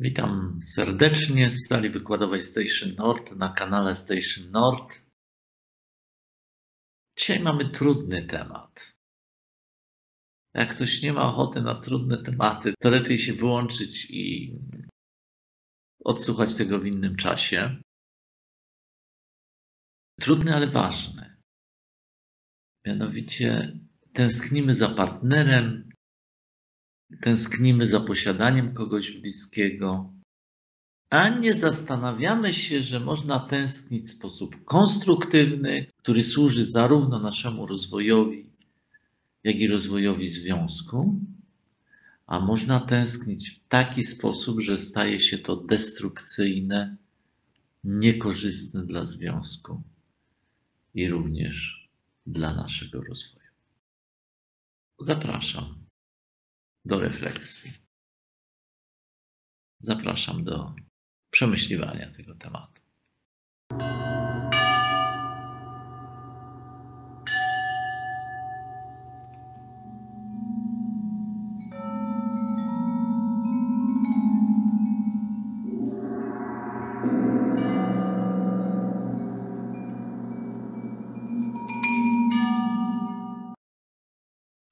Witam serdecznie z sali wykładowej Station Nord na kanale Station Nord. Dzisiaj mamy trudny temat. Jak ktoś nie ma ochoty na trudne tematy, to lepiej się wyłączyć i odsłuchać tego w innym czasie. Trudny, ale ważny. Mianowicie tęsknimy za partnerem, tęsknimy za posiadaniem kogoś bliskiego, a nie zastanawiamy się, że można tęsknić w sposób konstruktywny, który służy zarówno naszemu rozwojowi, jak i rozwojowi związku, a można tęsknić w taki sposób, że staje się to destrukcyjne, niekorzystne dla związku i również dla naszego rozwoju. Zapraszam do refleksji. Zapraszam do przemyśliwania tego tematu.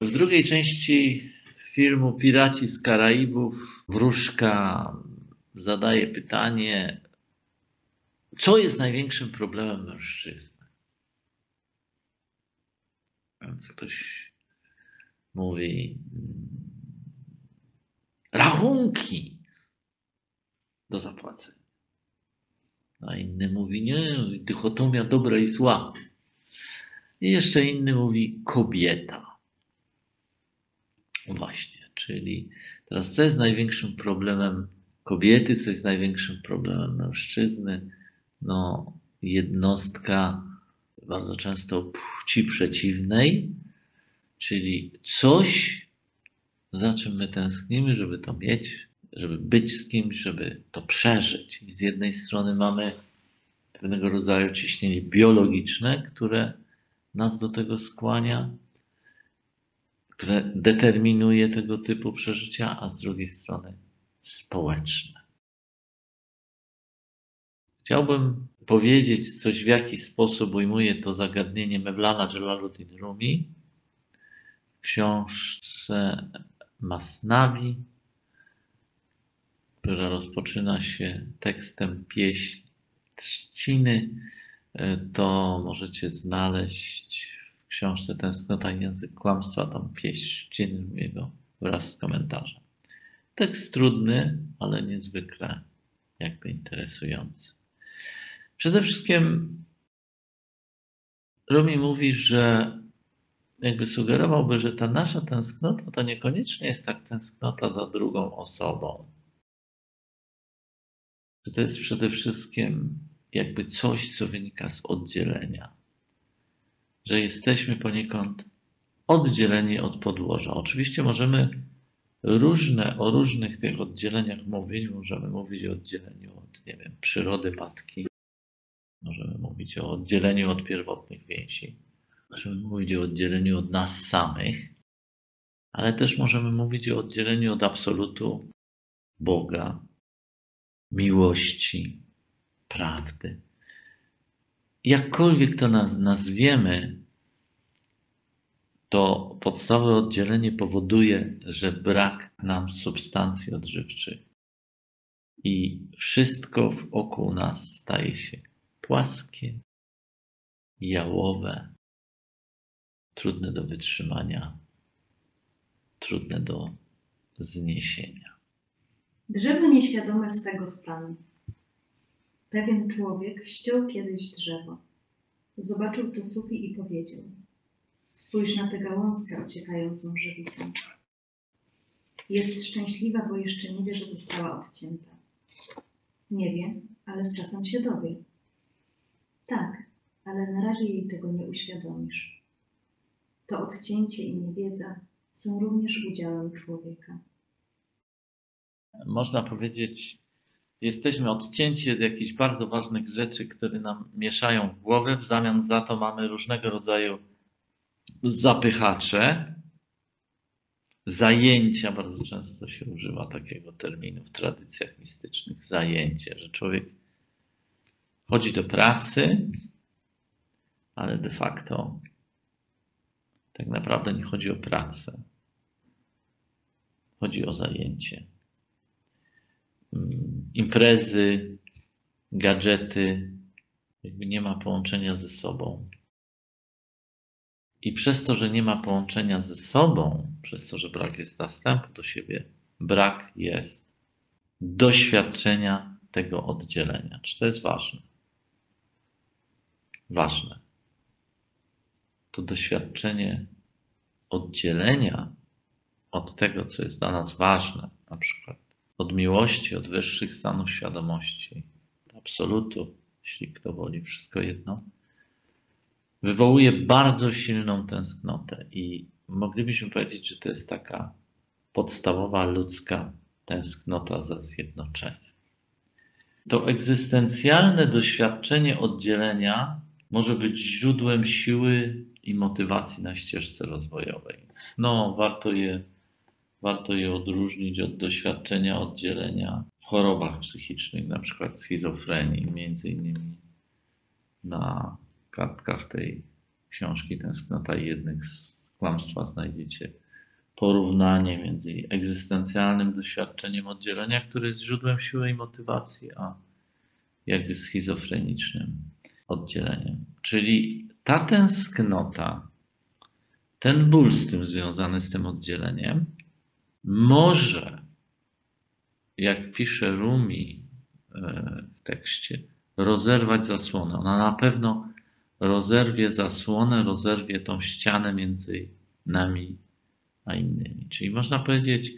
W drugiej części filmu Piraci z Karaibów wróżka zadaje pytanie, co jest największym problemem mężczyzny? Więc ktoś mówi rachunki do zapłacenia. A inny mówi nie, dychotomia dobra i zła. I jeszcze inny mówi kobieta. Właśnie, czyli teraz co jest największym problemem kobiety, co jest największym problemem mężczyzny? No, jednostka bardzo często płci przeciwnej, czyli coś, za czym my tęsknimy, żeby to mieć, żeby być z kimś, żeby to przeżyć. I z jednej strony mamy pewnego rodzaju ciśnienie biologiczne, które nas do tego skłania, które determinuje tego typu przeżycia, a z drugiej strony społeczne. Chciałbym powiedzieć coś, w jaki sposób ujmuje to zagadnienie Mevlana Jalaluddin Rumi w książce Masnawi, która rozpoczyna się tekstem pieśń trzciny. To możecie znaleźć książce Tęsknota język kłamstwa, tam pieśń czciny jego wraz z komentarzem. Tekst trudny, ale niezwykle jakby interesujący. Przede wszystkim Rumi mówi, że jakby sugerowałby, że ta nasza tęsknota to niekoniecznie jest tak tęsknota za drugą osobą. Że to jest przede wszystkim jakby coś, co wynika z oddzielenia że jesteśmy poniekąd oddzieleni od podłoża. Oczywiście możemy różne, o różnych tych oddzieleniach mówić. Możemy mówić o oddzieleniu od, nie wiem, przyrody matki. Możemy mówić o oddzieleniu od pierwotnych więzi. Możemy mówić o oddzieleniu od nas samych, ale też możemy mówić o oddzieleniu od absolutu Boga, miłości, prawdy jakkolwiek to nazwiemy, to podstawowe oddzielenie powoduje, że brak nam substancji odżywczych. I wszystko wokół nas staje się płaskie, jałowe, trudne do wytrzymania, trudne do zniesienia. Drzewo nieświadome swego stanu. Pewien człowiek ściął kiedyś drzewo. Zobaczył to sufi i powiedział: Spójrz na tę gałązkę ociekającą żywicą. Jest szczęśliwa, bo jeszcze nie wie, że została odcięta. Nie wie, ale z czasem się dowie. Tak, ale na razie jej tego nie uświadomisz. To odcięcie i niewiedza są również udziałem człowieka. Można powiedzieć, jesteśmy odcięci od jakichś bardzo ważnych rzeczy, które nam mieszają w głowie. W zamian za to mamy różnego rodzaju zapychacze, zajęcia, bardzo często się używa takiego terminu w tradycjach mistycznych, zajęcie, że człowiek chodzi do pracy, ale de facto tak naprawdę nie chodzi o pracę. Chodzi o zajęcie. Mm, imprezy, gadżety, jakby nie ma połączenia ze sobą. I przez to, że nie ma połączenia ze sobą, przez to, że brak jest następu do siebie, brak jest doświadczenia tego oddzielenia. Czy to jest ważne? Ważne. To doświadczenie oddzielenia od tego, co jest dla nas ważne, na przykład od miłości, od wyższych stanów świadomości, absolutu, jeśli kto woli, wszystko jedno, wywołuje bardzo silną tęsknotę i moglibyśmy powiedzieć, że to jest taka podstawowa ludzka tęsknota za zjednoczeniem. To egzystencjalne doświadczenie oddzielenia może być źródłem siły i motywacji na ścieżce rozwojowej. No, warto je, warto je odróżnić od doświadczenia oddzielenia w chorobach psychicznych, na przykład schizofrenii, między innymi na kartkach tej książki Tęsknota jednych z kłamstwa znajdziecie porównanie między egzystencjalnym doświadczeniem oddzielenia, które jest źródłem siły i motywacji, a jakby schizofrenicznym oddzieleniem. Czyli ta tęsknota, ten ból z tym związany z tym oddzieleniem, może, jak pisze Rumi e, w tekście, rozerwać zasłonę. Ona na pewno rozerwie zasłonę, rozerwie tą ścianę między nami a innymi. Czyli można powiedzieć,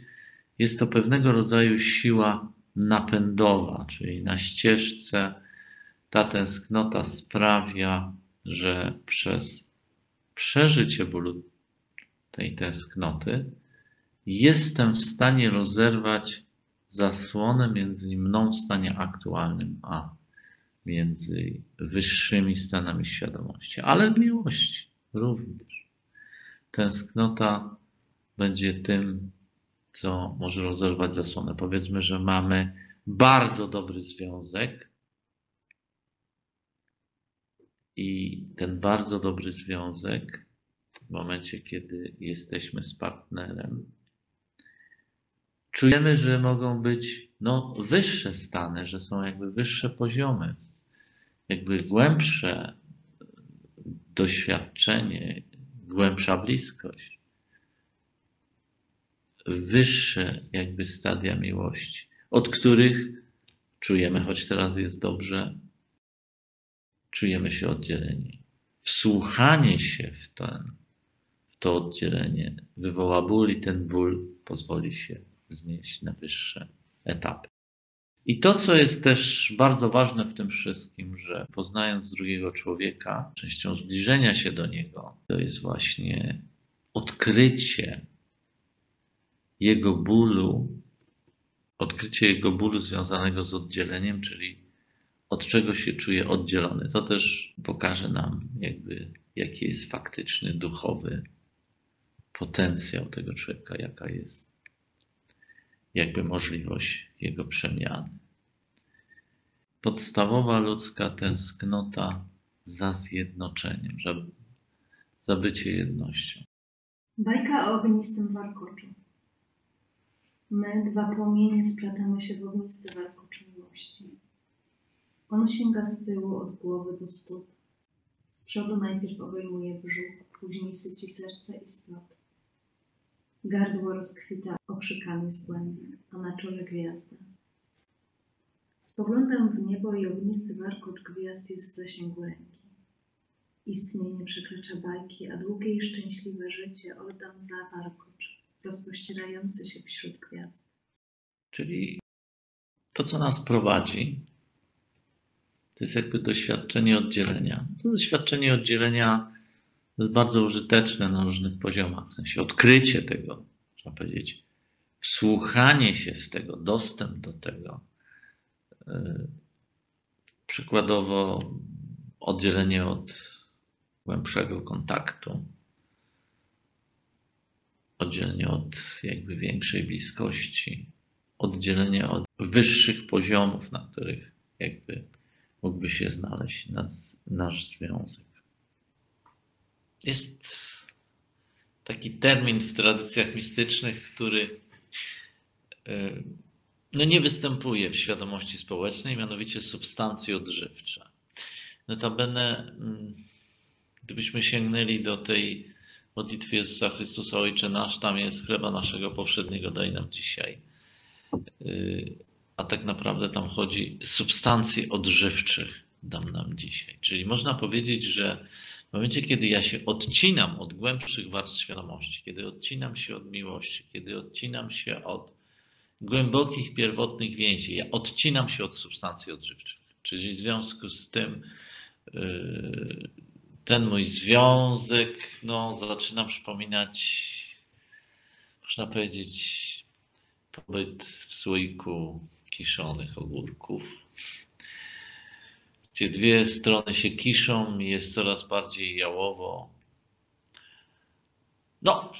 jest to pewnego rodzaju siła napędowa, czyli na ścieżce ta tęsknota sprawia, że przez przeżycie bólu tej tęsknoty jestem w stanie rozerwać zasłonę między mną w stanie aktualnym a między wyższymi stanami świadomości, ale w miłości również. Tęsknota będzie tym, co może rozerwać zasłonę. Powiedzmy, że mamy bardzo dobry związek i ten bardzo dobry związek w momencie, kiedy jesteśmy z partnerem, czujemy, że mogą być no, wyższe stany, że są jakby wyższe poziomy jakby głębsze doświadczenie, głębsza bliskość, wyższe jakby stadia miłości, od których czujemy, choć teraz jest dobrze, czujemy się oddzieleni. Wsłuchanie się w, ten, w to oddzielenie wywoła ból i ten ból pozwoli się wznieść na wyższe etapy. I to, co jest też bardzo ważne w tym wszystkim, że poznając drugiego człowieka, częścią zbliżenia się do niego, to jest właśnie odkrycie jego bólu, odkrycie jego bólu związanego z oddzieleniem, czyli od czego się czuje oddzielony. To też pokaże nam, jakby, jaki jest faktyczny, duchowy potencjał tego człowieka, jaka jest jakby możliwość jego przemiany. Podstawowa ludzka tęsknota za zjednoczeniem, za, za bycie jednością. Bajka o ognistym warkoczu. My, dwa płomienie, splatamy się w ognisty warkocz miłości. On sięga z tyłu od głowy do stóp. Z przodu najpierw obejmuje brzuch, później syci serce i splot. Gardło rozkwita okrzykami z głębi, a na czole gwiazda. Spoglądam w niebo i ognisty warkocz gwiazd jest w zasięgu ręki. Istnienie przekracza bajki, a długie i szczęśliwe życie oddam za warkocz, rozpościerający się wśród gwiazd. Czyli to, co nas prowadzi, to jest jakby doświadczenie oddzielenia. To doświadczenie oddzielenia jest bardzo użyteczne na różnych poziomach, w sensie odkrycie tego, trzeba powiedzieć, wsłuchanie się w tego, dostęp do tego. Yy, przykładowo oddzielenie od głębszego kontaktu. oddzielenie od jakby większej bliskości, oddzielenie od wyższych poziomów, na których jakby mógłby się znaleźć nas, nasz związek. Jest taki termin w tradycjach mistycznych, który y, no nie występuje w świadomości społecznej, mianowicie substancje odżywcze. Notabene, mm, gdybyśmy sięgnęli do tej modlitwy Jezusa Chrystusa Ojcze Nasz, tam jest chleba naszego powszedniego daj nam dzisiaj. Y, a tak naprawdę tam chodzi substancji odżywczych dam nam dzisiaj. Czyli można powiedzieć, że w momencie, kiedy ja się odcinam od głębszych warstw świadomości, kiedy odcinam się od miłości, kiedy odcinam się od głębokich, pierwotnych więzi, ja odcinam się od substancji odżywczych. Czyli w związku z tym yy, ten mój związek no, zaczyna przypominać, można powiedzieć, pobyt w słoiku kiszonych ogórków, gdzie dwie strony się kiszą i jest coraz bardziej jałowo. No,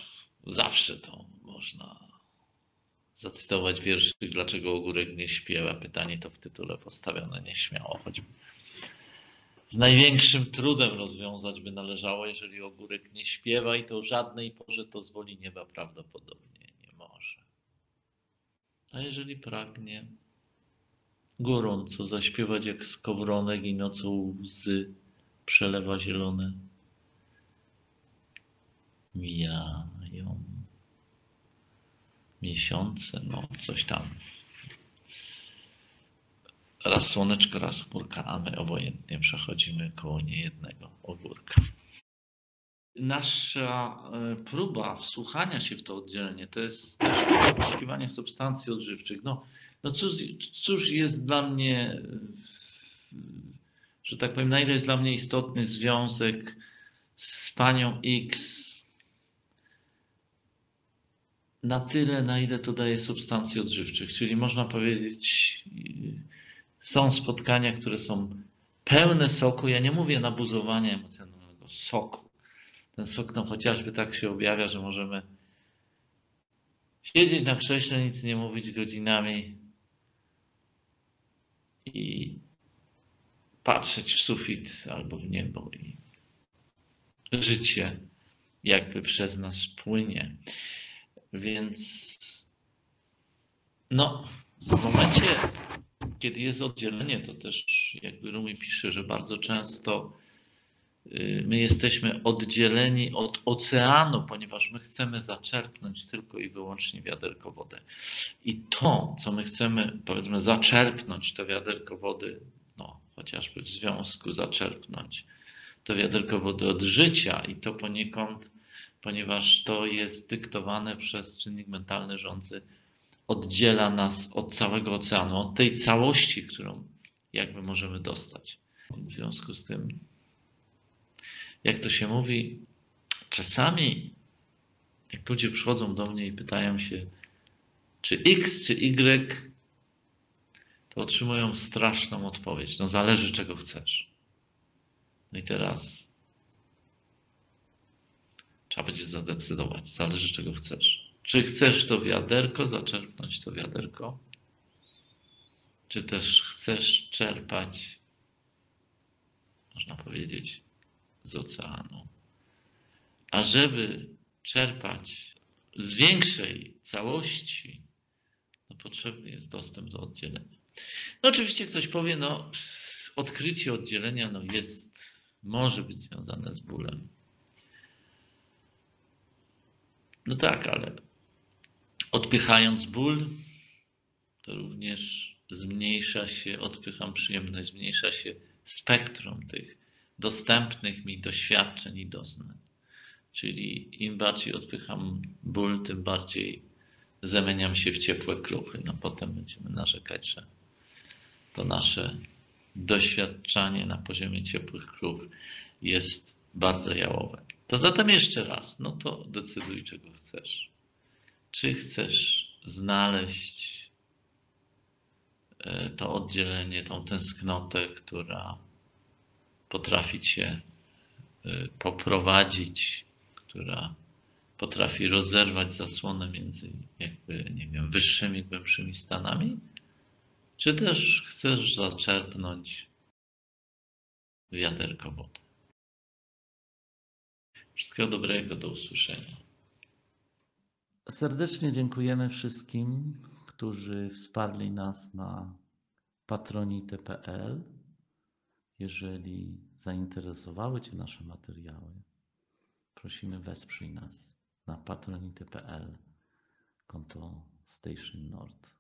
zawsze to można zacytować wierszyk, dlaczego ogórek nie śpiewa. Pytanie to w tytule postawione nieśmiało, choćby z największym trudem rozwiązać by należało, jeżeli ogórek nie śpiewa i to żadnej porze to z woli nieba prawdopodobnie nie może. A jeżeli pragnie gorąco zaśpiewać jak skowronek i nocą łzy przelewa zielone, mijają miesiące, no coś tam raz słoneczko, raz chmurka, a my obojętnie przechodzimy koło niejednego ogórka. Nasza e, próba wsłuchania się w to oddzielenie to jest też poszukiwanie substancji odżywczych. No, no cóż, cóż jest dla mnie, że tak powiem, na ile jest dla mnie istotny związek z panią X, na tyle, na ile to daje substancji odżywczych. Czyli można powiedzieć, są spotkania, które są pełne soku. Ja nie mówię nabuzowania emocjonalnego, soku. Ten sok chociażby tak się objawia, że możemy siedzieć na krześle, nic nie mówić godzinami i patrzeć w sufit albo w niebo i życie jakby przez nas płynie. Więc no, w momencie, kiedy jest oddzielenie, to też jakby Rumi pisze, że bardzo często my jesteśmy oddzieleni od oceanu, ponieważ my chcemy zaczerpnąć tylko i wyłącznie wiaderko wody. I to, co my chcemy, powiedzmy, zaczerpnąć, to wiaderko wody, no, chociażby w związku zaczerpnąć, to wiaderko wody od życia i to poniekąd, ponieważ to jest dyktowane przez czynnik mentalny rządzy oddziela nas od całego oceanu, od tej całości, którą jakby możemy dostać. W związku z tym, jak to się mówi, czasami jak ludzie przychodzą do mnie i pytają się, czy X, czy Y, to otrzymują straszną odpowiedź. No zależy, czego chcesz. No i teraz trzeba będzie zadecydować. Zależy, czego chcesz. Czy chcesz to wiaderko, zaczerpnąć to wiaderko? Czy też chcesz czerpać, można powiedzieć, z oceanu? A żeby czerpać z większej całości, no potrzebny jest dostęp do oddzielenia. No oczywiście ktoś powie, no odkrycie oddzielenia no jest, może być związane z bólem. No tak, ale Odpychając ból, to również zmniejsza się, odpycham przyjemność, zmniejsza się spektrum tych dostępnych mi doświadczeń i doznań. Czyli im bardziej odpycham ból, tym bardziej zamieniam się w ciepłe kruchy. No potem będziemy narzekać, że to nasze doświadczanie na poziomie ciepłych kruch jest bardzo jałowe. To zatem jeszcze raz, no to decyduj, czego chcesz. Czy chcesz znaleźć e, to oddzielenie, tą tęsknotę, która potrafi cię e, poprowadzić, która potrafi rozerwać zasłonę między jakby, nie wiem, wyższymi, głębszymi stanami, czy też chcesz zaczerpnąć wiaderko wody. Wszystkiego dobrego, do usłyszenia. Serdecznie dziękujemy wszystkim, którzy wsparli nas na patronite.pl. Jeżeli zainteresowały Cię nasze materiały, prosimy wesprzyj nas na patronite.pl konto Station Nord.